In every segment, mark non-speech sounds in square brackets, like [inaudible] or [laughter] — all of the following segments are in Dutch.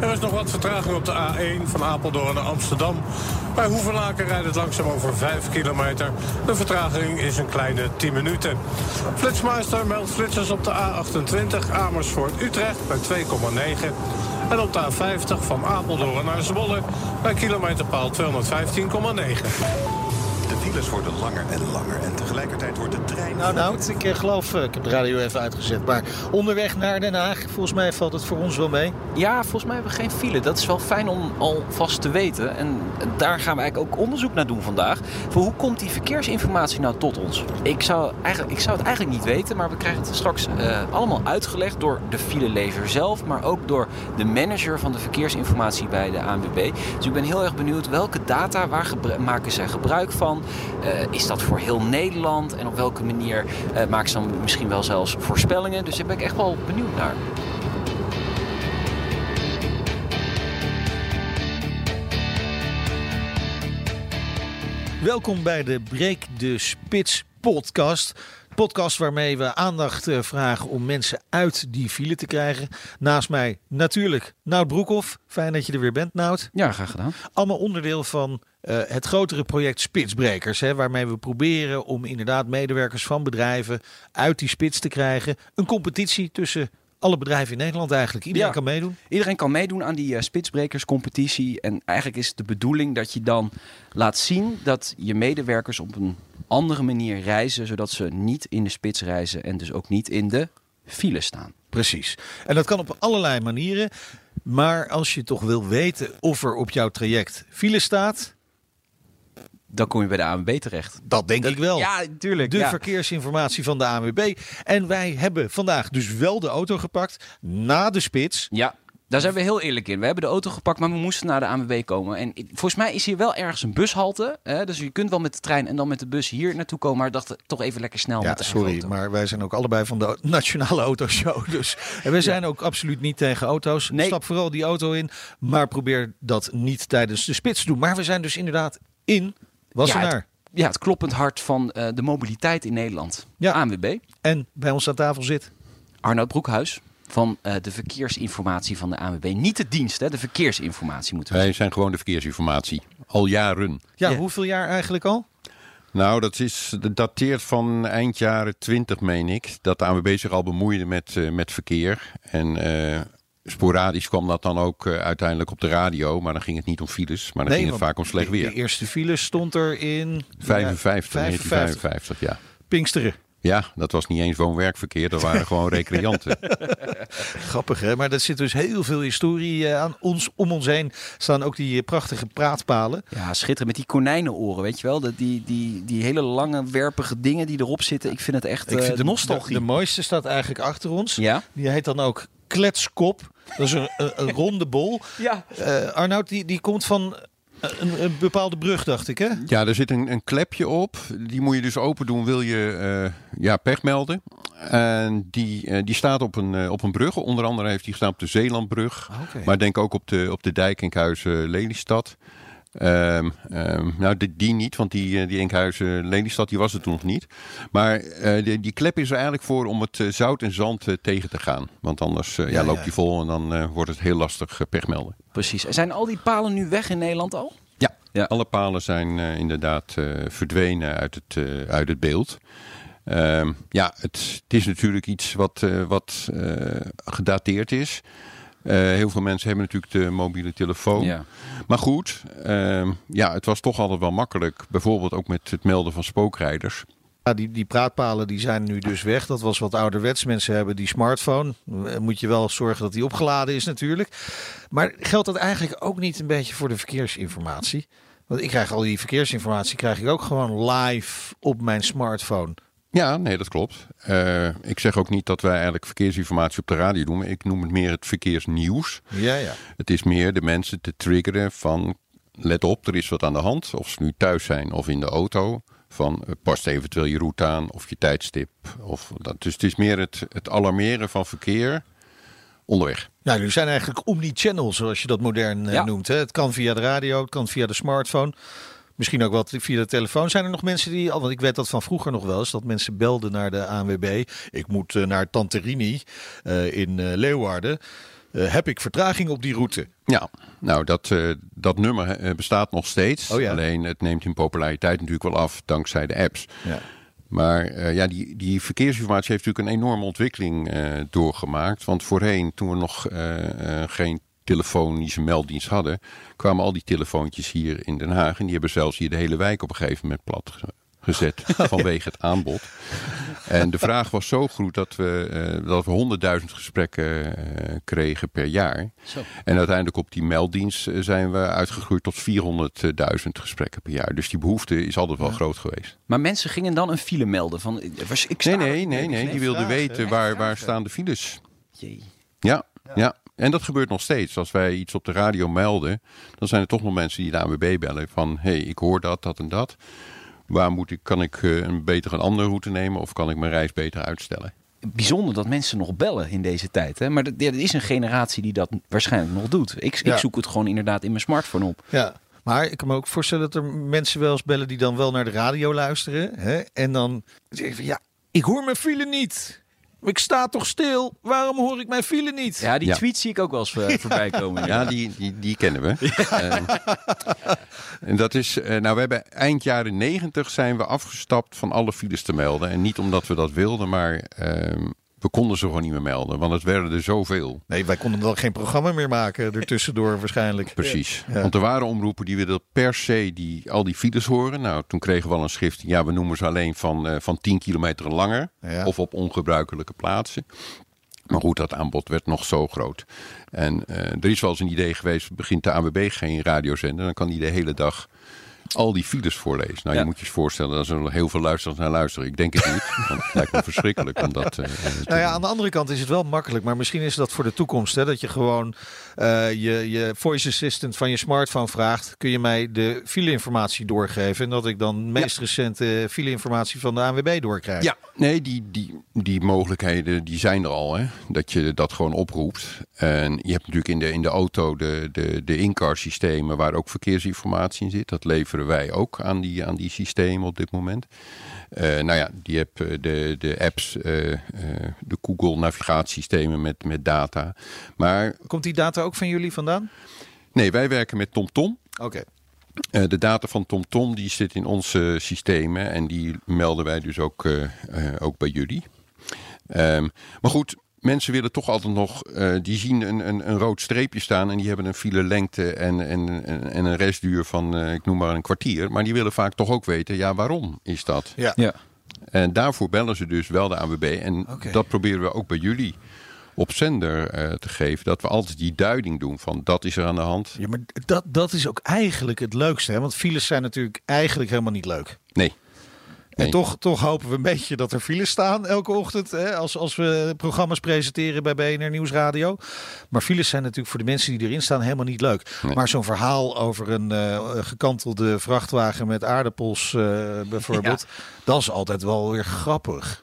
Er is nog wat vertraging op de A1 van Apeldoorn naar Amsterdam. Bij Hoevelaken rijdt het langzaam over 5 kilometer. De vertraging is een kleine 10 minuten. Flitsmeister meldt flitsers op de A28 Amersfoort-Utrecht bij 2,9. En op de A50 van Apeldoorn naar Zwolle bij kilometerpaal 215,9. De files worden langer en langer en tegelijkertijd wordt de trein... Nou, nou, ik eh, geloof, eh, ik heb de radio even uitgezet. Maar onderweg naar Den Haag, volgens mij valt het voor ons wel mee. Ja, volgens mij hebben we geen file. Dat is wel fijn om alvast te weten. En daar gaan we eigenlijk ook onderzoek naar doen vandaag. Voor hoe komt die verkeersinformatie nou tot ons? Ik zou, eigenlijk, ik zou het eigenlijk niet weten, maar we krijgen het straks eh, allemaal uitgelegd door de filelever zelf, maar ook door de manager van de verkeersinformatie bij de ANWB. Dus ik ben heel erg benieuwd welke data, waar maken zij gebruik van? Eh, is dat voor heel Nederland? En op welke manier eh, maken ze dan misschien wel zelfs voorspellingen? Dus daar ben ik echt wel benieuwd naar. Welkom bij de Breek de Spits podcast. Podcast waarmee we aandacht eh, vragen om mensen uit die file te krijgen. Naast mij natuurlijk Nout Broekhoff. Fijn dat je er weer bent, Nout. Ja, graag gedaan. Allemaal onderdeel van eh, het grotere project Spitsbrekers. Hè, waarmee we proberen om inderdaad medewerkers van bedrijven uit die spits te krijgen. Een competitie tussen alle bedrijven in Nederland eigenlijk. Iedereen Ja. kan meedoen. Iedereen kan meedoen aan die eh, spitsbrekerscompetitie. En eigenlijk is het de bedoeling dat je dan laat zien dat je medewerkers op een andere manier reizen. Zodat ze niet in de spits reizen en dus ook niet in de file staan. Precies. En dat kan op allerlei manieren. Maar als je toch wil weten of er op jouw traject file staat, Dan kom je bij de ANWB terecht. dat denk ik wel. Ja, natuurlijk. De ja. verkeersinformatie van de ANWB. En wij hebben vandaag dus wel de auto gepakt na de spits. ja, daar zijn we heel eerlijk in. We hebben de auto gepakt, maar we moesten naar de ANWB komen. En volgens mij is hier wel ergens een bushalte. Hè? Dus je kunt wel met de trein en dan met de bus hier naartoe komen. Maar ik dacht toch even lekker snel Ja, met de sorry, auto. maar wij zijn ook allebei van de [laughs] Nationale Autoshow. Dus en we zijn ook absoluut niet tegen auto's. Nee. Stap vooral die auto in, maar probeer dat niet tijdens de spits te doen. Maar we zijn dus inderdaad in Wassenaar. Ja, het kloppend hart van eh, de mobiliteit in Nederland. Ja. ANWB. En bij ons aan tafel zit Arnoud Broekhuis van eh, de verkeersinformatie van de ANWB. Niet de dienst, hè, de verkeersinformatie moeten we Wij zijn gewoon de verkeersinformatie. Al jaren. Ja, Ja. hoeveel jaar eigenlijk al? Nou, dat, is, dat dateert van eind jaren 20, meen ik. Dat de ANWB zich al bemoeide met, eh, met verkeer. En eh, sporadisch kwam dat dan ook eh, uiteindelijk op de radio. Maar dan ging het niet om files, maar dan ging het vaak om slecht de- De weer. eerste file stond er in 55, ja, 1955, ja. Pinksteren. Ja, dat was niet eens woon-werkverkeer. Dat waren gewoon [laughs] recreanten. Grappig hè, maar er zit dus heel veel historie eh, aan ons. Om ons heen staan ook die eh, prachtige praatpalen. Ja, schitterend. Met die konijnenoren, weet je wel? Dat die, die, die hele lange, werpige dingen die erop zitten. Ik vind het echt Ik eh, vind de, nostalgie. de, de mooiste staat eigenlijk achter ons. Ja? Die heet dan ook kletskop. Dat is een, een, een ronde bol. Ja. Eh, Arnoud, die, die komt van een, een bepaalde brug, dacht ik hè? Ja, er zit een, een klepje op. Die moet je dus open doen, wil je eh, ja, pech melden. En die, eh, die staat op een, eh, op een brug. Onder andere heeft die gestaan op de Zeelandbrug. Oké. Maar denk ook op de, op de dijk Enkhuizen-Lelystad. Ehm, ehm, nou, die, die niet, want die, eh, die Enkhuizen-Lelystad die was er toen nog niet. Maar eh, die, die klep is er eigenlijk voor om het eh, zout en zand eh, tegen te gaan. Want anders eh, ja, Ja, loopt ja. die vol en dan eh, wordt het heel lastig eh, pech melden. Precies. Zijn al die palen nu weg in Nederland al? Ja, Ja. alle palen zijn eh, inderdaad eh, verdwenen uit het, eh, uit het beeld. Ehm, ja, het, het is natuurlijk iets wat, eh, wat eh, gedateerd is. Eh, heel veel mensen hebben natuurlijk de mobiele telefoon. Ja. Maar goed, ehm, ja, het was toch altijd wel makkelijk. Bijvoorbeeld ook met het melden van spookrijders. Ja, die, die praatpalen die zijn nu dus weg. Dat was wat ouderwets. Mensen hebben die smartphone. Eh, Moet je wel zorgen dat die opgeladen is natuurlijk. Maar geldt dat eigenlijk ook niet een beetje voor de verkeersinformatie? Want ik krijg al die verkeersinformatie krijg ik ook gewoon live op mijn smartphone. Ja, nee, dat klopt. Eh, ik zeg ook niet dat wij eigenlijk verkeersinformatie op de radio doen. maar Ik noem het meer het verkeersnieuws. Ja, ja. Het is meer de mensen te triggeren van... let op, er is wat aan de hand. Of ze nu thuis zijn of in de auto. Van eh, past eventueel je route aan of je tijdstip. Of dat. Dus het is meer het, het alarmeren van verkeer onderweg. Nou, jullie zijn eigenlijk omni-channel, zoals je dat modern eh, Ja. noemt. Hè? Het kan via de radio, het kan via de smartphone. Misschien ook wat via de telefoon. Zijn er nog mensen die al, want ik weet dat van vroeger nog wel eens, dat mensen belden naar de ANWB. Ik moet eh, naar Tante Rini eh, in eh, Leeuwarden. Heb ik vertraging op die route? Ja, nou dat, dat nummer bestaat nog steeds. Oh ja. Alleen het neemt in populariteit natuurlijk wel af dankzij de apps. Ja. Maar ja, die, die verkeersinformatie heeft natuurlijk een enorme ontwikkeling doorgemaakt. Want voorheen, toen we nog geen telefonische melddienst hadden, kwamen al die telefoontjes hier in Den Haag. En die hebben zelfs hier de hele wijk op een gegeven moment plat ge- gezet [laughs] vanwege het aanbod. En de vraag was zo groot dat we, eh, dat we 100.000 gesprekken eh, kregen per jaar. Zo. En uiteindelijk op die melddienst eh, zijn we uitgegroeid tot 400.000 gesprekken per jaar. Dus die behoefte is altijd wel groot geweest. Maar mensen gingen dan een file melden van... was- Ik sta Nee, nee, nee, nee. Die wilden weten waar, waar staan de files. Jee. Ja, ja. En dat gebeurt nog steeds. Als wij iets op de radio melden, dan zijn er toch nog mensen die de ANWB bellen van... hé, hey, ik hoor dat, dat en dat. Waar moet ik, kan ik eh, een beter een andere route nemen of kan ik mijn reis beter uitstellen? Bijzonder dat mensen nog bellen in deze tijd. Hè? Maar er er is een generatie die dat waarschijnlijk nog doet. Ik, Ja. ik zoek het gewoon inderdaad in mijn smartphone op. Ja. Maar ik kan me ook voorstellen dat er mensen wel eens bellen die dan wel naar de radio luisteren. Hè? En dan zeggen van, ja, ik hoor mijn file niet. Ik sta toch stil? Waarom hoor ik mijn file niet? Ja, die Ja. tweet zie ik ook wel eens eh, [laughs] voorbij komen. Ja, die, die, die kennen we. [laughs] En, en dat is, eh, nou we hebben eind jaren negentig zijn we afgestapt van alle files te melden. En niet omdat we dat wilden, maar ehm, we konden ze gewoon niet meer melden. Want het werden er zoveel. Nee, wij konden dan geen programma meer maken ertussendoor waarschijnlijk. Precies. Ja. Want er waren omroepen die wilden per se die, al die files horen. Nou, toen kregen we al een schrift. Ja, we noemen ze alleen van, eh, van 10 kilometer langer. Ja. Of op ongebruikelijke plaatsen. Maar goed, dat aanbod werd nog zo groot. En eh, er is wel eens een idee geweest, begint de ANWB geen radiozender, dan kan die de hele dag al die files voorlezen. Nou, Ja. je moet je eens voorstellen, daar zullen heel veel luisteraars naar luisteren. Ik denk het niet, want het lijkt me verschrikkelijk om dat eh, eh, Nou ja, aan de andere kant is het wel makkelijk, maar misschien is dat voor de toekomst. Hè, dat je gewoon eh, je, je voice assistant van je smartphone vraagt: kun je mij de file-informatie doorgeven? En dat ik dan de meest recente file-informatie van de ANWB doorkrijg. Ja, nee, die, die, die mogelijkheden die zijn er al. Hè? Dat je dat gewoon oproept. En je hebt natuurlijk in de, in de auto de, de, de in-car systemen waar ook verkeersinformatie in zit. Dat leveren wij ook aan die, aan die systemen op dit moment. Eh, nou ja, die heb eh, de, de apps, de Google navigatiesystemen met, met data. Maar Komt die data ook van jullie vandaan? nee, wij werken met TomTom. Oké. Eh, de data van TomTom die zit in onze systemen en die melden wij dus ook, eh, eh, ook bij jullie. Ehm, maar goed, mensen willen toch altijd nog, eh, die zien een, een, een rood streepje staan en die hebben een file lengte en, en, en, en een restduur van, eh, ik noem maar een kwartier. Maar die willen vaak toch ook weten, ja waarom is dat? Ja. Ja. En daarvoor bellen ze dus wel de ANWB en dat proberen we ook bij jullie op zender eh, te geven. Dat we altijd die duiding doen van dat is er aan de hand. Ja, maar dat, dat is ook eigenlijk het leukste. Hè? Want files zijn natuurlijk eigenlijk helemaal niet leuk. Nee. En toch, toch hopen we een beetje dat er files staan elke ochtend. Hè, als, als we programma's presenteren bij BNR Nieuwsradio. Maar files zijn natuurlijk voor de mensen die erin staan helemaal niet leuk. Nee. Maar zo'n verhaal over een eh, gekantelde vrachtwagen met aardappels eh, bijvoorbeeld. Dat is altijd wel weer grappig.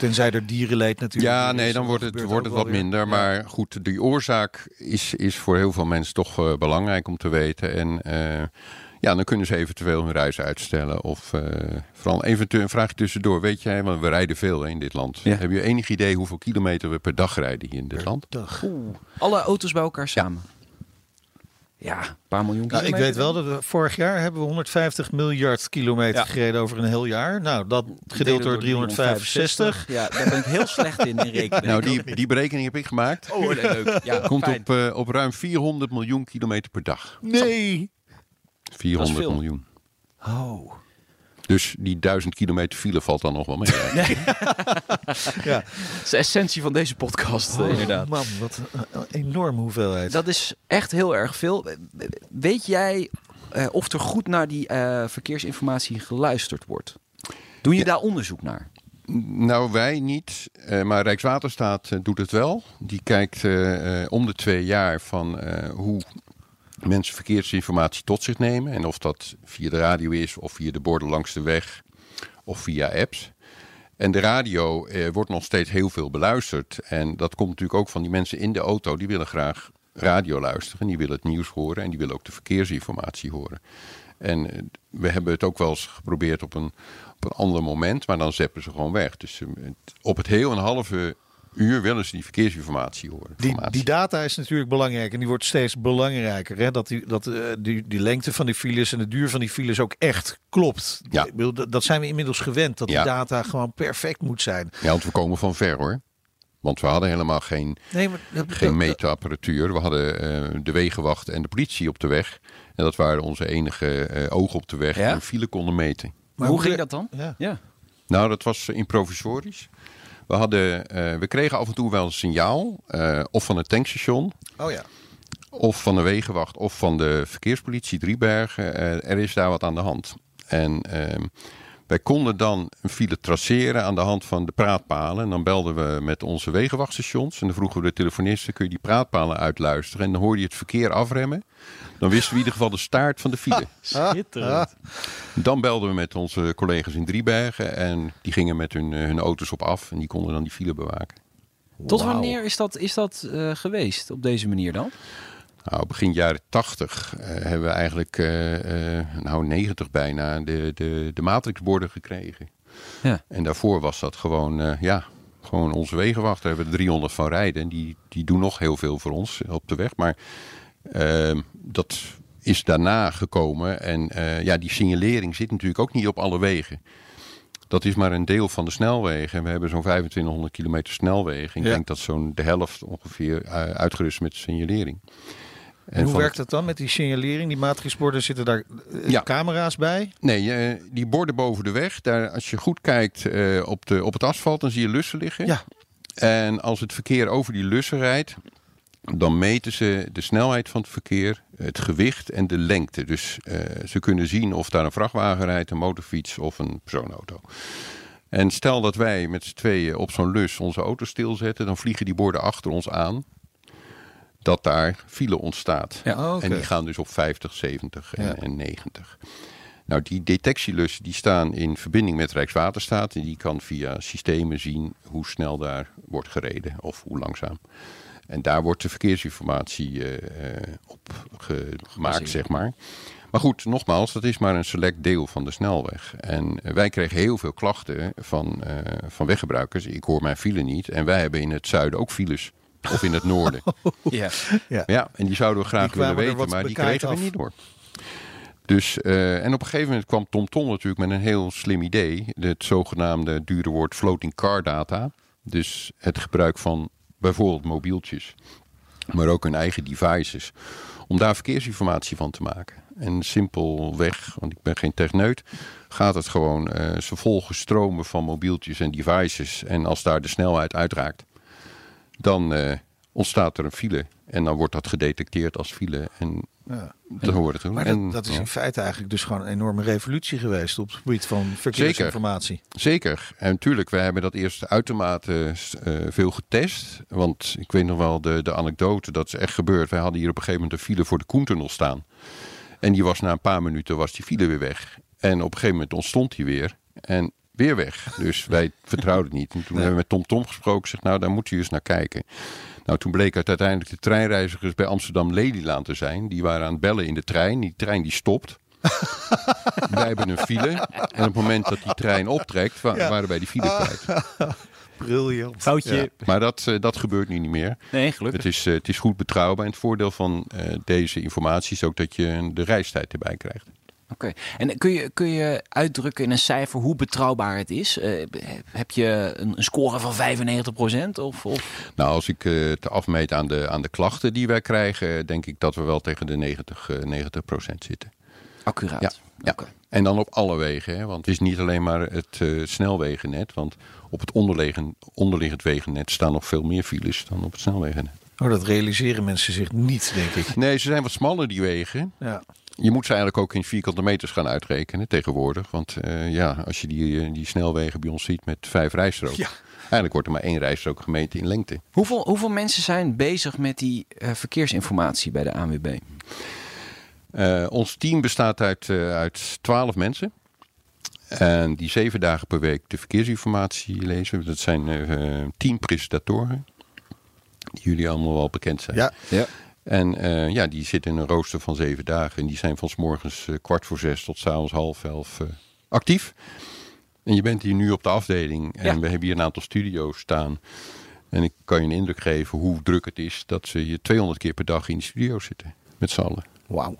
Tenzij er dierenleed natuurlijk Ja, nee, dan wordt het, wordt het wat minder. Ja. Maar goed, die oorzaak is, is voor heel veel mensen toch eh, belangrijk om te weten. En eh, ja, dan kunnen ze eventueel hun reis uitstellen. Of eh, vooral eventueel een vraag tussendoor. Weet jij, want we rijden veel hè, in dit land. Ja. Heb je enig idee hoeveel kilometer we per dag rijden hier in dit land? Dag. Alle auto's bij elkaar samen. Ja, een paar miljoen Nou, ik kilometer. weet wel dat we vorig jaar hebben we 150 miljard kilometer Ja. gereden over een heel jaar. Nou, dat gedeeld door 365. Ja, daar ben ik heel slecht in, in [laughs] rekenen. Nou, die, die berekening heb ik gemaakt. Oh, leuk. Ja, [laughs] Komt fijn. op, eh, op ruim 400 miljoen kilometer per dag. Nee. 400 veel. miljoen. Oh. Dus die duizend kilometer file valt dan nog wel mee. [laughs] [laughs] Ja. Dat is de essentie van deze podcast, eh, inderdaad. Man, wat een, enorme hoeveelheid. Dat is echt heel erg veel. Weet jij eh, of er goed naar die eh, verkeersinformatie geluisterd wordt? Doe je daar onderzoek naar? Nou, wij niet, eh, maar Rijkswaterstaat doet het wel. Die kijkt eh, eh, om de twee jaar van eh, hoe mensen verkeersinformatie tot zich nemen. En of dat via de radio is, of via de borden langs de weg, of via apps. En de radio eh, wordt nog steeds heel veel beluisterd. En dat komt natuurlijk ook van die mensen in de auto. Die willen graag radio luisteren. Die willen het nieuws horen. En die willen ook de verkeersinformatie horen. En eh, we hebben het ook wel eens geprobeerd op een, op een ander moment. Maar dan zeppen ze gewoon weg. Dus eh, op het heel een halve uur willen ze die verkeersinformatie horen. Die, die data is natuurlijk belangrijk en die wordt steeds belangrijker. Hè? Dat, die, dat eh, die, die lengte van die files en de duur van die files ook echt klopt. Ja. Ik bedoel, dat- zijn we inmiddels gewend, dat Ja. die data gewoon perfect moet zijn. Ja, want we komen van ver hoor. Want we hadden helemaal geen, Nee, maar geen meetapparatuur. We hadden eh, de wegenwacht en de politie op de weg. En dat waren onze enige eh, ogen op de weg Ja? die een file konden meten. Maar hoe ging dat dan? Ja. Ja. Nou, dat was improvisorisch. We, hadden, eh, we kregen af en toe wel een signaal. eh, of van het tankstation, Oh ja. of van de wegenwacht, of van de verkeerspolitie Driebergen. Eh, er is daar wat aan de hand. En ehm, wij konden dan een file traceren aan de hand van de praatpalen. En dan belden we met onze wegenwachtstations. En dan vroegen we de telefonisten, kun je die praatpalen uitluisteren? En dan hoorde je het verkeer afremmen. Dan wisten we in ieder geval de staart van de file. [laughs] Schitterend. Dan belden we met onze collega's in Driebergen. En die gingen met hun, eh, hun auto's op af. En die konden dan die file bewaken. Tot wanneer is dat, is dat eh, geweest op deze manier dan? Nou, begin jaren 80 eh, hebben we eigenlijk, eh, eh, nou 90 bijna, de, de, de matrixborden gekregen. Ja. En daarvoor was dat gewoon, eh, ja, gewoon onze wegenwacht. Daar hebben we er 300 van rijden. En die, die doen nog heel veel voor ons op de weg. Maar dat is daarna gekomen. En eh, ja, die signalering zit natuurlijk ook niet op alle wegen. Dat is maar een deel van de snelwegen. En we hebben zo'n 2500 kilometer snelwegen. Ik Ja. denk dat zo'n de helft ongeveer eh, uitgerust met signalering. En hoe werkt dat dan met die signalering? Die matrixborden zitten daar eh, Ja. camera's bij? Nee, die borden boven de weg, daar, als je goed kijkt op, de, op het asfalt, dan zie je lussen liggen. Ja. En als het verkeer over die lussen rijdt, dan meten ze de snelheid van het verkeer, het gewicht en de lengte. Dus eh, ze kunnen zien of daar een vrachtwagen rijdt, een motorfiets of een persoonauto. En stel dat wij met z'n tweeën op zo'n lus onze auto stilzetten, dan vliegen die borden achter ons aan. Dat daar file ontstaat. Ja. Oh. En die gaan dus op 50, 70 en, Ja. en 90. Nou, die detectielussen die staan in verbinding met Rijkswaterstaat. En die kan via systemen zien hoe snel daar wordt gereden of hoe langzaam. En daar wordt de verkeersinformatie eh, eh, op ge- gemaakt, zeg maar. Maar goed, nogmaals, dat is maar een select deel van de snelweg. En eh, wij kregen heel veel klachten van, eh, van weggebruikers. Ik hoor mijn file niet. En wij hebben in het zuiden ook files. Of in het noorden. [laughs] Ja. Ja, en die zouden we graag willen weten, maar die kregen we af. niet door. Dus, eh, en op een gegeven moment kwam TomTom natuurlijk met een heel slim idee. Het zogenaamde dure woord floating car data. Dus het gebruik van bijvoorbeeld mobieltjes, maar ook hun eigen devices. Om daar verkeersinformatie van te maken. En simpelweg, want ik ben geen techneut, gaat het gewoon. eh, ze volgen stromen van mobieltjes en devices. En als daar de snelheid uitraakt, dan eh, ontstaat er een file. En dan wordt dat gedetecteerd als file. En Ja. dat hoort het doen. Maar En, dat, dat is ja. in feite eigenlijk dus gewoon een enorme revolutie geweest op het gebied van verkeersinformatie. Zeker. En natuurlijk, wij hebben dat eerst uitermate eh, veel getest. Want ik weet nog wel de, de anekdote, dat is echt gebeurd. Wij hadden hier op een gegeven moment een file voor de Koentunnel staan. En die was na een paar minuten was die file weer weg. En op een gegeven moment ontstond die weer. En weer weg. Dus wij vertrouwden het niet. En toen hebben we met Tom Tom gesproken. Zeg, nou, daar moet je eens naar kijken. Nou, toen bleek het uiteindelijk de treinreizigers bij Amsterdam Lelylaan te zijn. Die waren aan het bellen in de trein. Die trein die stopt. [laughs] Wij hebben een file. En op het moment dat die trein optrekt, wa- Ja. waren wij die file kwijt. [laughs] Briljant. Foutje. Ja. Maar dat, eh, dat gebeurt nu niet meer. Nee, gelukkig. Het is, eh, het is goed betrouwbaar. En het voordeel van eh, deze informatie is ook dat je de reistijd erbij krijgt. Oké. En kun je, kun je uitdrukken in een cijfer hoe betrouwbaar het is? Eh, heb je een, een score van 95% of, of Nou, als ik eh, het afmeet aan de, aan de klachten die wij krijgen, denk ik dat we wel tegen de 90, eh 90% zitten. accuraat? Ja. Ja. En dan op alle wegen, hè? want het is niet alleen maar het eh, snelwegennet. Want op het onderliggend, onderliggend wegennet staan nog veel meer files dan op het snelwegennet. Oh, dat realiseren mensen zich niet, denk ik. Nee, ze zijn wat smaller, die wegen. Ja. Je moet ze eigenlijk ook in vierkante meters gaan uitrekenen tegenwoordig. Want eh, ja, als je die, eh, die snelwegen bij ons ziet met vijf rijstroken. Ja. Eigenlijk wordt er maar één rijstrook gemeten in lengte. Hoeveel, hoeveel mensen zijn bezig met die eh, verkeersinformatie bij de ANWB? Eh, ons team bestaat uit, eh, uit 12 mensen. En die zeven dagen per week de verkeersinformatie lezen. Dat zijn eh, tien presentatoren. Die jullie allemaal wel bekend zijn. Ja. Ja. En eh, ja, die zitten in een rooster van zeven dagen. En die zijn van 's morgens eh, kwart voor zes tot 's avonds half elf eh, actief. En je bent hier nu op de afdeling. En Ja. we hebben hier een aantal studio's staan. En ik kan je een indruk geven hoe druk het is dat ze hier 200 keer per dag in de studio zitten. Met z'n allen. Wauw.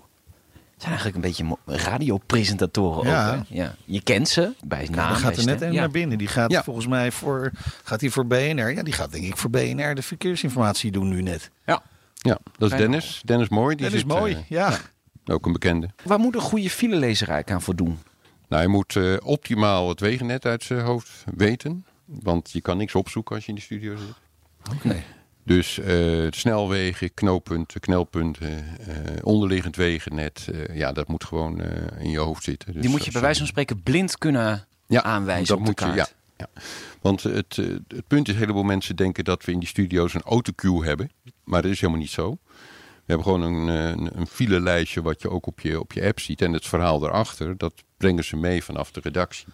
Het zijn eigenlijk een beetje radiopresentatoren Ja. ook. Hè? Ja. Je kent ze bij naam. Gaat er net een Ja. naar binnen. Die gaat Ja. volgens mij voor, gaat hij voor BNR. Ja, die gaat denk ik voor BNR de verkeersinformatie doen nu net. Ja. Ja, dat is. Dennis. Dennis Mooi. Die Dat is zit, mooi, eh, ja. ook een bekende. Waar moet een goede filelezer eigenlijk aan voldoen? Nou, je moet eh, optimaal het wegennet uit zijn hoofd weten. Want je kan niks opzoeken als je in de studio zit. Nee. Dus eh, snelwegen, knooppunten, knelpunten, eh, onderliggend wegennet. eh, ja, dat moet gewoon eh, in je hoofd zitten. Dus Die moet je bij wijze van spreken blind kunnen ja, aanwijzen dat op de moet je, kaart. ja, ja. Want het, het punt is, een heleboel mensen denken dat we in die studio's een autocue hebben. Maar dat is helemaal niet zo. We hebben gewoon een, eh, een, een filelijstje wat je ook op je, op je app ziet. En het verhaal daarachter, dat brengen ze mee vanaf de redactie.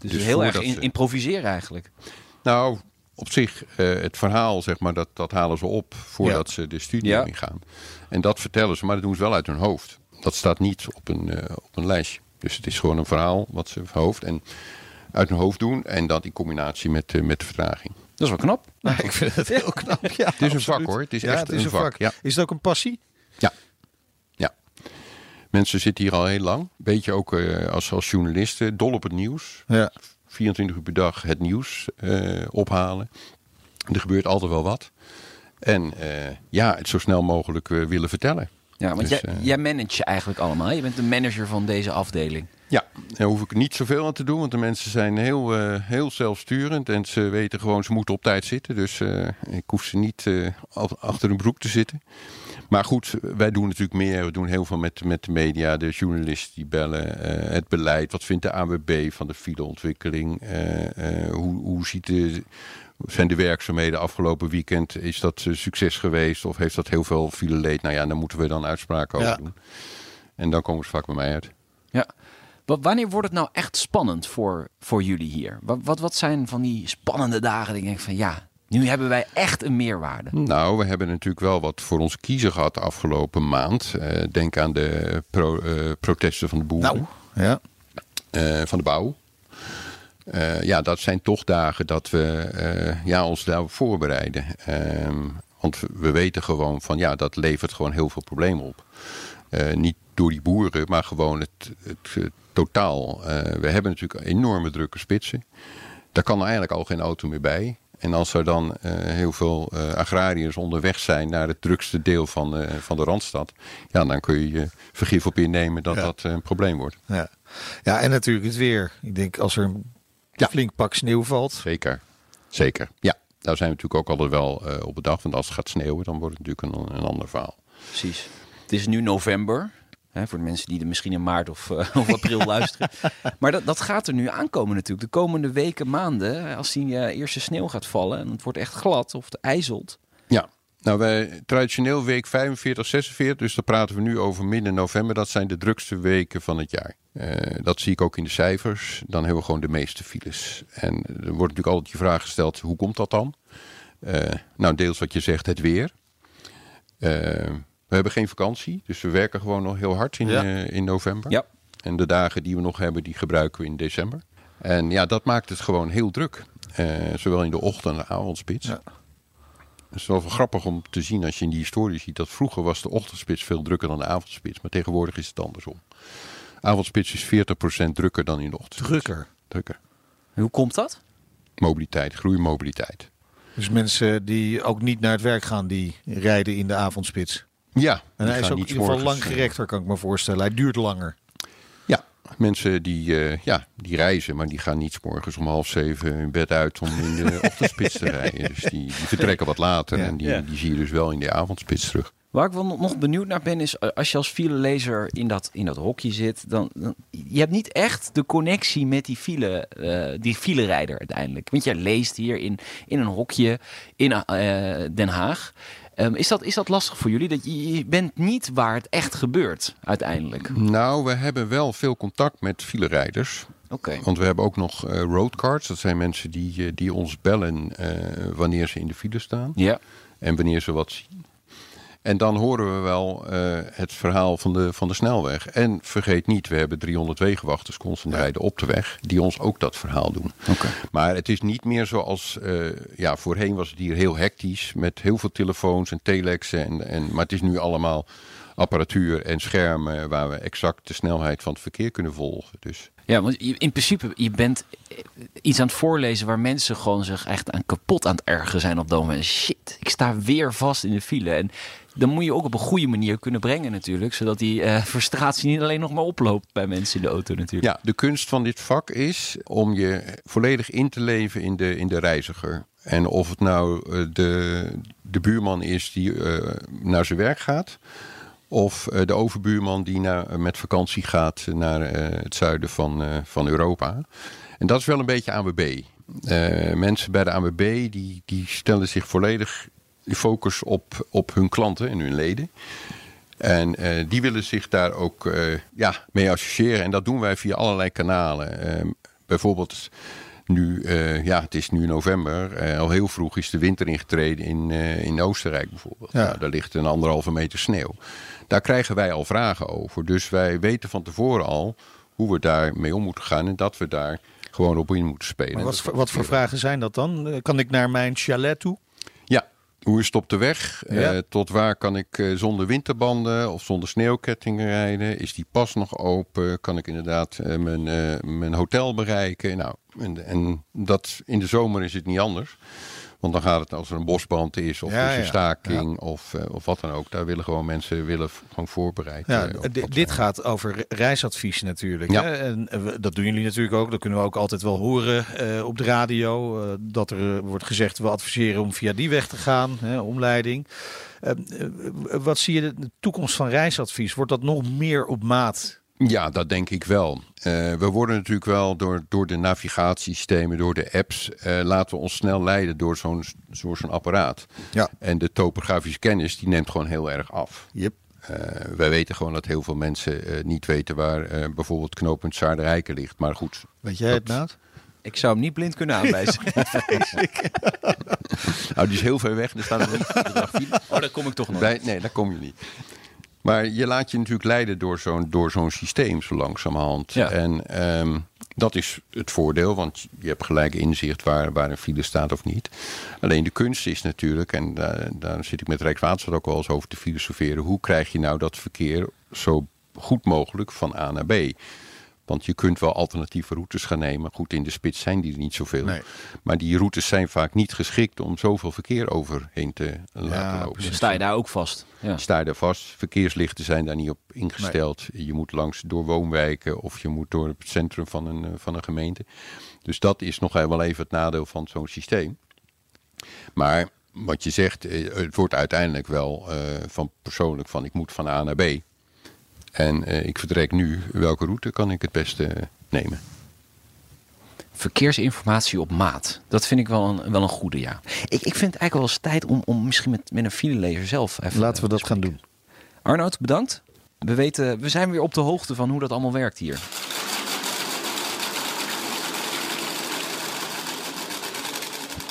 Dus, Dus heel erg in- improviseren eigenlijk. Nou, op zich, eh, het verhaal, zeg maar, dat, dat halen ze op voordat ze de studio Ja. ingaan. En dat vertellen ze, maar dat doen ze wel uit hun hoofd. Dat staat niet op een, eh, op een lijstje. Dus het is gewoon een verhaal wat ze hoofd en uit hun hoofd doen. En dat in combinatie met, met de vertraging. Dat is wel knap. [laughs] Ik vind het heel knap. Ja, [laughs] Het is een vak hoor. Het is ja, echt het is een vak. Ja. Is het ook een passie? Ja. ja. Mensen zitten hier al heel lang. Beetje ook eh, als, als journalisten, dol op het nieuws. Ja. 24 uur per dag het nieuws eh, ophalen. Er gebeurt altijd wel wat. En eh, ja, het zo snel mogelijk willen vertellen. Ja, want Dus, jij, eh, jij manage je eigenlijk allemaal. Je bent de manager van deze afdeling. Ja, daar hoef ik niet zoveel aan te doen, want de mensen zijn heel, eh, heel zelfsturend en ze weten gewoon, ze moeten op tijd zitten. Dus eh, ik hoef ze niet achter hun broek te zitten. Maar goed, wij doen natuurlijk meer. We doen heel veel met, met de media, de journalisten die bellen, het beleid. Wat vindt de AWB van de fileontwikkeling? Hoe, hoe ziet de, zijn de werkzaamheden afgelopen weekend? Is dat eh, succes geweest of heeft dat heel veel file leed? Nou ja, daar moeten we dan uitspraken over Ja. doen. En dan komen ze vaak bij mij uit. Ja. Wa- Wanneer wordt het nou echt spannend voor, voor jullie hier? Wat, wat, wat zijn van die spannende dagen dat ik denk van ja, nu hebben wij echt een meerwaarde. Nou, we hebben natuurlijk wel wat voor onze kiezer gehad de afgelopen maand. Eh, denk aan de pro- eh, protesten van de boeren, Nou, ja. eh, van de bouw. Eh, ja, dat zijn toch dagen dat we eh, ja, ons daarop voorbereiden. Ehm, want we- we weten gewoon van ja, dat levert gewoon heel veel problemen op. Eh, niet door die boeren, maar gewoon het, het, totaal. We hebben natuurlijk enorme drukke spitsen. Daar kan er eigenlijk al geen auto meer bij. En als er dan heel veel agrariërs onderweg zijn naar het drukste deel van, van de Randstad. Ja, dan kun je je vergif op innemen dat Ja. dat een probleem wordt. Ja. ja, en natuurlijk het weer. Ik denk als er een Ja. flink pak sneeuw valt. Zeker. Zeker. Ja, daar zijn we natuurlijk ook altijd wel eh, op bedacht. Want als het gaat sneeuwen, dan wordt het natuurlijk een, een ander verhaal. Precies. Het is nu november. Hè, voor de mensen die er misschien in maart of, eh, [laughs] of april luisteren. Maar dat, dat gaat er nu aankomen natuurlijk. De komende weken, maanden. Als die eh, eerste sneeuw gaat vallen. En het wordt echt glad of het ijzelt. Ja, nou wij traditioneel week 45, 46, dus daar praten we nu over midden november. Dat zijn de drukste weken van het jaar. Eh, dat zie ik ook in de cijfers. Dan hebben we gewoon de meeste files. En er wordt natuurlijk altijd je vraag gesteld, hoe komt dat dan? Eh, nou, deels wat je zegt, het weer. Eh, we hebben geen vakantie, dus we werken gewoon nog heel hard in, Ja. in november. Ja. En de dagen die we nog hebben, die gebruiken we in december. En ja, dat maakt het gewoon heel druk. Zowel in de ochtend- en de avondspits. Ja. Het is wel grappig om te zien als je in die historie ziet dat vroeger was de ochtendspits veel drukker dan de avondspits. Maar tegenwoordig is het andersom. Avondspits is 40% drukker dan in de ochtend. Drukker. Drukker. Hoe komt dat? Mobiliteit, groeimobiliteit. Dus mensen die ook niet naar het werk gaan, die rijden in de avondspits. Ja, En hij is ook in ieder geval morgens, lang gerekter, kan ik me voorstellen. Hij duurt langer. Mensen die, eh, ja, die reizen, maar die gaan niet 's morgens om half zeven hun bed uit om in de [laughs] ochtendspits te rijden. Dus die, die vertrekken wat later Ja. en die, Ja. die zie je dus wel in de avondspits terug. Waar ik wel nog- benieuwd naar ben, is eh, als je als filelezer in dat, in dat hokje zit, dan, dan je hebt niet echt de connectie met die file, eh, die filerijder uiteindelijk. Want jij leest hier in, in een hokje in Den Haag. Ehm, is, dat, is dat lastig voor jullie? Dat je, je bent niet waar het echt gebeurt uiteindelijk. Nou, we hebben wel veel contact met filerijders. Oké. Want we hebben ook nog eh, roadcards. Dat zijn mensen die, eh, die ons bellen eh, wanneer ze in de file staan. Ja. en wanneer ze wat zien. En dan horen we wel eh, het verhaal van de, van de snelweg. En vergeet niet, we hebben 300 wegenwachters constant rijden op de weg... die ons ook dat verhaal doen. Oké. Maar het is niet meer zoals... eh, ja, voorheen was het hier heel hectisch... met heel veel telefoons en telexen. En, en, maar het is nu allemaal apparatuur en schermen... waar we exact de snelheid van het verkeer kunnen volgen. Dus Ja, want in principe, je bent eh, iets aan het voorlezen waar mensen gewoon zich echt aan kapot aan het ergeren zijn op dat moment. Shit, ik sta weer vast in de file. En dan moet je ook op een goede manier kunnen brengen natuurlijk. Zodat die eh, frustratie niet alleen nog maar oploopt bij mensen in de auto natuurlijk. Ja, de kunst van dit vak is om je volledig in te leven in de, in de reiziger. En of het nou eh, de, de buurman is die eh, naar zijn werk gaat. Of eh, de overbuurman die naar, met vakantie gaat naar eh, het zuiden van, eh, van Europa. En dat is wel een beetje ANWB. Eh mensen bij de ANWB die, die stellen zich volledig focus op, op hun klanten en hun leden. En eh, die willen zich daar ook eh, ja, mee associëren. En dat doen wij via allerlei kanalen. Eh, bijvoorbeeld nu, eh, ja, het is nu november. Eh, al heel vroeg is de winter ingetreden in, eh, in Oostenrijk bijvoorbeeld. Ja. Nou, daar ligt een anderhalve meter sneeuw. Daar krijgen wij al vragen over. Dus wij weten van tevoren al hoe we daar mee om moeten gaan. En dat we daar gewoon op in moeten spelen. Maar wat, wat voor vragen zijn dat dan? Kan ik naar mijn chalet toe? ja, hoe is het op de weg? Ja. Tot waar kan ik zonder winterbanden of zonder sneeuwkettingen rijden? Is die pas nog open? Kan ik inderdaad mijn, mijn hotel bereiken? Nou, en, en dat in de zomer is het niet anders. Want dan gaat het als er een bosbrand is of Ja, is een ja. staking Of, eh, of wat dan ook. Daar willen gewoon mensen willen gewoon voorbereid. Ja, eh, dit zijn. gaat over re- reisadvies natuurlijk. Hè? En eh, dat doen jullie natuurlijk ook. Dat kunnen we ook altijd wel horen op de radio. dat er wordt gezegd, we adviseren om via die weg te gaan, hè, omleiding. Eh, eh, wat zie je de toekomst van reisadvies? Wordt dat nog meer op maat? Ja, dat denk ik wel. Eh, we worden natuurlijk wel door, door de navigatiesystemen, door de apps, eh, laten we ons snel leiden door zo'n zo'n apparaat. Ja. En de topografische kennis die neemt gewoon heel erg af. Yep. Eh, wij weten gewoon dat heel veel mensen eh, niet weten waar eh, bijvoorbeeld knooppunt Zaarderijken ligt. Maar goed, Weet jij het, Naad? Ik zou hem niet blind kunnen aanwijzen. [laughs] [laughs] nou, die is heel ver weg. Er staan niet. Oh, daar kom ik toch nog. Bij- nee, daar kom je niet. Maar je laat je natuurlijk leiden door zo'n, door zo'n systeem zo langzamerhand. Ja. En ehm, dat is het voordeel, want je hebt gelijk inzicht waar, waar een file staat of niet. Alleen de kunst is natuurlijk, en daar, daar zit ik met Rijkswaterstaat ook wel eens over te filosoferen. Hoe krijg je nou dat verkeer zo goed mogelijk van A naar B? Want je kunt wel alternatieve routes gaan nemen. Goed, in de spits zijn die er niet zoveel. Nee. Maar die routes zijn vaak niet geschikt om zoveel verkeer overheen te laten lopen. precies. Dan sta je daar ook vast. Ja. Sta je daar vast. Verkeerslichten zijn daar niet op ingesteld. Je moet langs door woonwijken of je moet door het centrum van een, eh, van een gemeente. Dus dat is nog wel even het nadeel van zo'n systeem. Maar wat je zegt, eh, het wordt uiteindelijk wel eh, van persoonlijk van ik moet van A naar B. En eh, ik vertrek nu. Welke route kan ik het beste eh, nemen? Verkeersinformatie op maat. Dat vind ik wel een, wel een goede, ja. Ik, ik vind het eigenlijk wel eens tijd om, om misschien met, met een filelezer zelf even... Laten we dat gaan doen. Arnoud, bedankt. We, weten, we zijn weer op de hoogte van hoe dat allemaal werkt hier.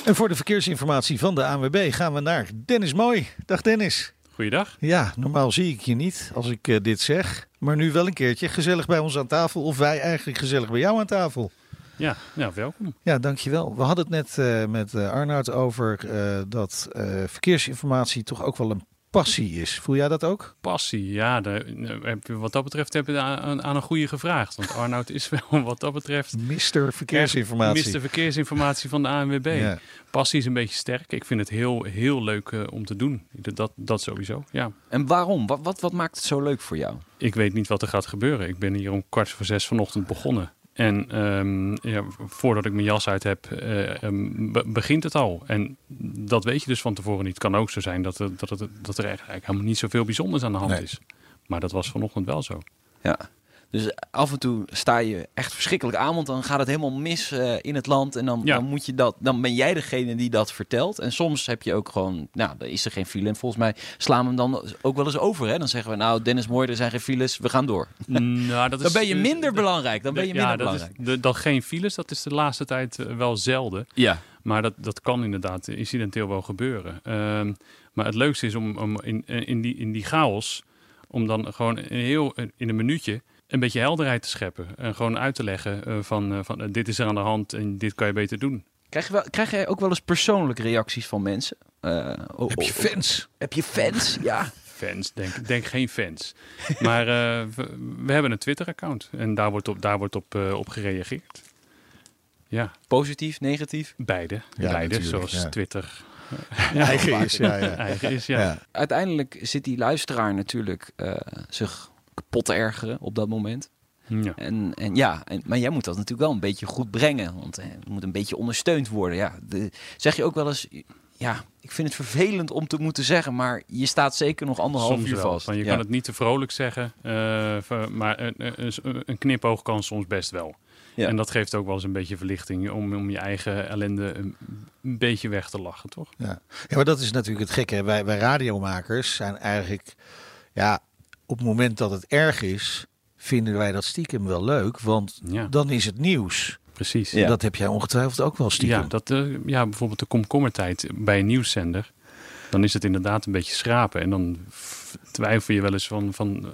En voor de verkeersinformatie van de ANWB gaan we naar Dennis Mooi. Dag Dennis. Goeiedag. Ja, normaal zie ik je niet als ik eh, dit zeg. Maar nu wel een keertje gezellig bij ons aan tafel. Of wij eigenlijk gezellig bij jou aan tafel. Ja, ja welkom. Ja, dankjewel. We hadden het net eh, met eh, Arnoud over dat verkeersinformatie toch ook wel een passie is. Voel jij dat ook? Passie, ja. De, heb je, wat dat betreft heb je aan, aan een goede gevraagd. Want Arnoud is wel [laughs] wat dat betreft... Mister Verkeersinformatie. Mister Verkeersinformatie van de ANWB. Ja. Passie is een beetje sterk. Ik vind het heel, heel leuk eh, om te doen. Dat, dat sowieso, ja. En waarom? Wat, wat, wat maakt het zo leuk voor jou? Ik weet niet wat er gaat gebeuren. Ik ben hier om kwart voor zes vanochtend begonnen. En ehm, ja, voordat ik mijn jas uit heb, be- begint het al. En dat weet je dus van tevoren niet. Het kan ook zo zijn dat, er- dat, het, dat er eigenlijk helemaal niet zoveel bijzonders aan de hand Nee. is. Maar dat was vanochtend wel zo. Ja. Dus af en toe sta je echt verschrikkelijk aan, want dan gaat het helemaal mis eh, in het land. En dan, Ja. dan, moet je dat, dan ben jij degene die dat vertelt. En soms heb je ook gewoon, nou, dan is er geen file. En volgens mij slaan we hem dan ook wel eens over. Hè? Dan zeggen we, nou, Dennis Mooi, er zijn geen files, we gaan door. [laughs] nou, dat Dan ben je minder belangrijk. Dan ben je minder ja, dat belangrijk. Is, de, dat geen files, dat is de laatste tijd eh, wel zelden. Ja. Maar dat, dat kan inderdaad incidenteel wel gebeuren. Ehm, maar het leukste is om, om in, in, die, in die chaos, om dan gewoon een heel, in een minuutje een beetje helderheid te scheppen. En gewoon uit te leggen eh, van, eh, van eh, dit is er aan de hand en dit kan je beter doen. Krijg, je wel, krijg jij ook wel eens persoonlijke reacties van mensen? Eh, oh, Heb je oh, fans? Heb je fans? [laughs] Ja. Fans, denk, denk geen fans. Maar eh, we, we hebben een Twitter-account en daar wordt op, daar wordt op, op gereageerd. Ja, Positief, negatief? beide. Ja, beide, zoals ja. Twitter [laughs] Eigen is, ja. ja. eigen is. Ja. ja. Uiteindelijk zit die luisteraar natuurlijk eh, zich kapot te ergeren op dat moment. Ja. En, en ja, en, maar jij moet dat natuurlijk wel een beetje goed brengen. Want eh, het moet een beetje ondersteund worden. Ja, de, zeg je ook wel eens, ja, ik vind het vervelend om te moeten zeggen, maar je staat zeker nog anderhalf Soms uur wel. vast. Van, je Ja. kan het niet te vrolijk zeggen, eh, ver- maar een, een, een knipoog kan soms best wel. Ja. En dat geeft ook wel eens een beetje verlichting om, om je eigen ellende een, een beetje weg te lachen, toch? Ja. ja, maar dat is natuurlijk het gekke. Wij, wij radiomakers zijn eigenlijk, ja, op het moment dat het erg is, vinden wij dat stiekem wel leuk. Want Ja, dan is het nieuws. precies. Ja. Dat heb jij ongetwijfeld ook wel stiekem. Ja, dat, eh, ja, bijvoorbeeld de komkommertijd bij een nieuwszender. Dan is het inderdaad een beetje schrapen. En dan twijfel je wel eens van, van eh,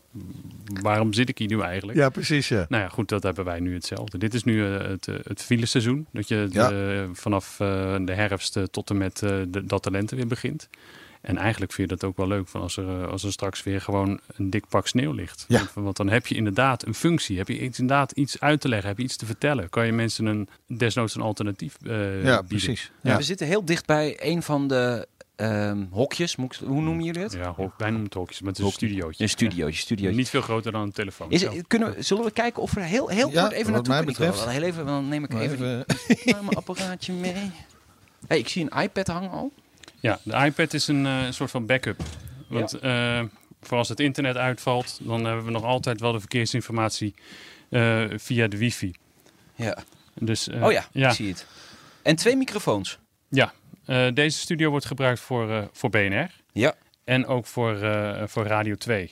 waarom zit ik hier nu eigenlijk? Ja, precies. Ja. Nou ja, goed, dat hebben wij nu hetzelfde. Dit is nu eh, het, het fileseizoen. Dat je Ja. de- vanaf eh, de herfst tot en met eh, de, dat de lente weer begint. En eigenlijk vind je dat ook wel leuk van als er, eh, als er straks weer gewoon een dik pak sneeuw ligt. Ja. Want, want dan heb je inderdaad een functie. Heb je iets, inderdaad iets uit te leggen, heb je iets te vertellen. Kan je mensen een, desnoods een alternatief eh Ja, bieden. precies. Ja, Ja. We zitten heel dicht bij een van de ehm, hokjes. Ik- hoe noemen jullie het? Ja, hok, wij noemen het hokjes, maar het is een studiootje. Een studiootje, studiootje. Niet veel groter dan een telefoon. Is kunnen we, zullen we kijken of we er heel, heel Ja, kort even naartoe mij betreft. Wel, Heel even, dan neem ik Maar even, even- die- mijn apparaatje mee. Hey, ik zie een iPad hangen al. Ja, de iPad is een eh, soort van backup. Want eh, voor als het internet uitvalt, dan hebben we nog altijd wel de verkeersinformatie eh, via de wifi. Ja. Dus, oh ja, ja, ik zie het. En twee microfoons. ja. Deze studio wordt gebruikt voor, voor BNR Ja. en ook voor, voor Radio 2.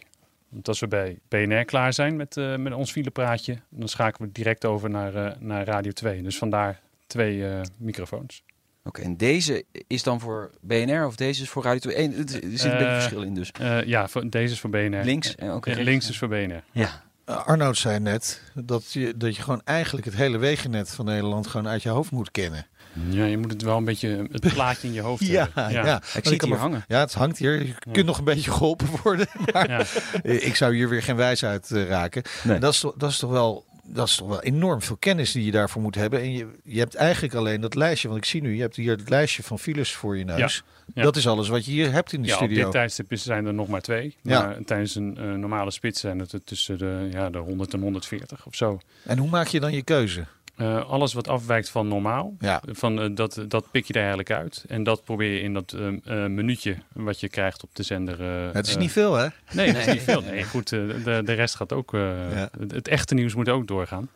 Want als we bij BNR klaar zijn met, met ons filepraatje, dan schakelen we direct over naar, naar Radio 2. Dus vandaar twee microfoons. Oké, en deze is dan voor BNR of deze is voor Radio 2? Eén, er zit een beetje Eh, verschil in dus. Eh, ja, voor- deze is voor BNR. Links en ook Eh, rechts. links is voor BNR. Ja. Uh, Arnoud zei net dat je, dat je gewoon eigenlijk het hele wegennet van Nederland gewoon uit je hoofd moet kennen. Ja, je moet het wel een beetje het [laughs] plaatje in je hoofd Ja, hebben. ja. ja. Ik Want zie het hier hangen. Ja, het hangt hier. Je Ja. kunt nog een beetje geholpen worden. [laughs] Maar Ja. ik zou hier weer geen wijsheid eh, raken. Nee. Dat, is, toch- dat, is toch wel, dat is toch wel enorm veel kennis die je daarvoor moet hebben. En je, je hebt eigenlijk alleen dat lijstje. Want ik zie nu, je hebt hier het lijstje van files voor je neus. ja. Dat is alles wat je hier hebt in de Ja, studio. dit tijdstip zijn er nog maar twee. Ja. Maar tijdens een eh, normale spits zijn het er tussen de, ja, de 100 en 140 of zo. En hoe maak je dan je keuze? Eh, alles wat afwijkt van normaal, Ja. van, eh, dat, dat pik je er eigenlijk uit. En dat probeer je in dat eh, eh, minuutje wat je krijgt op de zender. eh, Het is niet veel, hè? Nee, dat is niet veel. Nee, goed, eh, de, de rest gaat ook. eh, Ja. het, het echte nieuws moet ook doorgaan.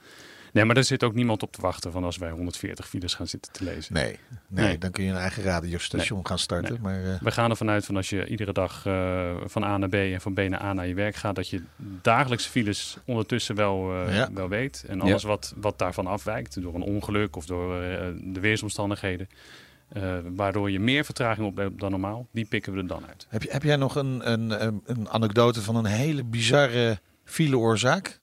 Nee, maar daar zit ook niemand op te wachten van als wij 140 files gaan zitten te lezen. Nee, nee, Nee. dan kun je een eigen radiostation gaan starten. Nee. Maar eh, We gaan ervan uit van als je iedere dag eh, van A naar B en van B naar A naar je werk gaat, dat je dagelijkse files ondertussen wel, eh, Ja. wel weet. En alles wat, wat daarvan afwijkt, door een ongeluk of door de weersomstandigheden, waardoor je meer vertraging oploopt dan normaal, die pikken we er dan uit. heb, je- heb jij nog een, een, een anekdote van een hele bizarre fileoorzaak?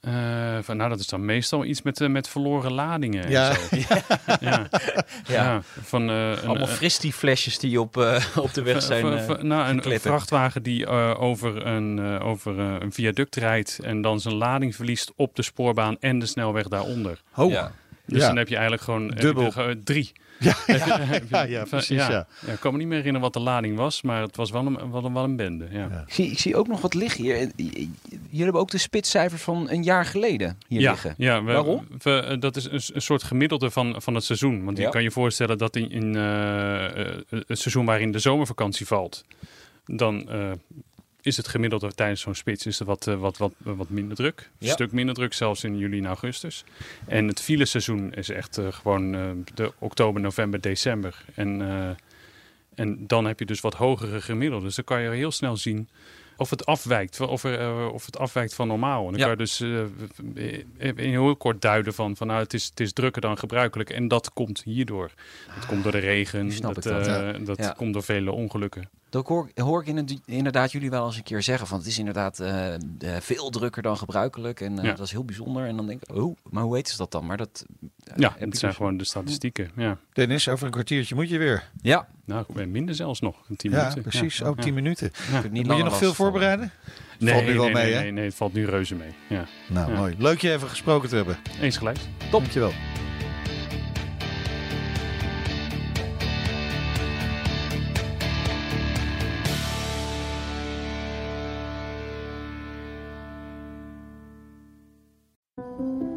Eh, van, nou, dat is dan meestal iets met, eh, met verloren ladingen. en Ja. zo. [laughs] ja. ja. Van, eh, een, Allemaal fristie flesjes die op, eh, op de weg zijn. eh, nou, een, een vrachtwagen die eh, over, een, eh, over een viaduct rijdt en dan zijn lading verliest op de spoorbaan en de snelweg daaronder. Oh, ja. Dus Ja. dan heb je eigenlijk gewoon je Dubbel. drie. [laughs] [laughs] Ja, ja, ja, precies, ja. Ja, ik kan me niet meer herinneren wat de lading was, maar het was wel een, wel een, wel een bende. Ja. Ja. Ik, zie, ik zie ook nog wat liggen hier. Eh, Jullie hebben ook de spitscijfers van een jaar geleden hier ja, liggen. Ja, we- Waarom? we- eh, dat is een, soort gemiddelde van, van het seizoen. Want Ja. je kan je voorstellen dat in, in eh, eh, het seizoen waarin de zomervakantie valt, dan eh, is het gemiddelde tijdens zo'n spits is er wat, eh, wat, wat, wat minder druk. Een stuk minder druk zelfs in juli en augustus. En het fileseizoen is echt eh, gewoon eh, de oktober, november, december. En, eh, en dan heb je dus wat hogere gemiddelde. Dus dan kan je heel snel zien of het afwijkt, of, er, eh, of het afwijkt van normaal. En dan Ja. kan je dus eh, in heel kort duiden van, van nou, het, is, het is drukker dan gebruikelijk. En dat komt hierdoor. Dat komt door de regen, dat, dat, eh, dat Ja. komt door vele ongelukken. Dat hoor, hoor ik in- inderdaad jullie wel eens een keer zeggen. Van het is inderdaad eh, eh, veel drukker dan gebruikelijk. En eh, Ja. dat is heel bijzonder. En dan denk ik, oh, maar hoe weten ze dat dan? Maar dat Ja, heb ik het zijn dus- gewoon de statistieken. Ja. Dennis, over een kwartiertje moet je weer. Ja, Nou, minder zelfs nog. Een tien Ja, minuten. precies. Ja. Ook Ja. 10 minuten. niet Moet je nog veel voorbereiden? Nee, Valt nu wel nee, mee, nee, hè? nee, nee, het valt nu reuze mee. Ja. Nou, Ja. mooi. Leuk je even gesproken te hebben. Eens gelijk. Dankjewel.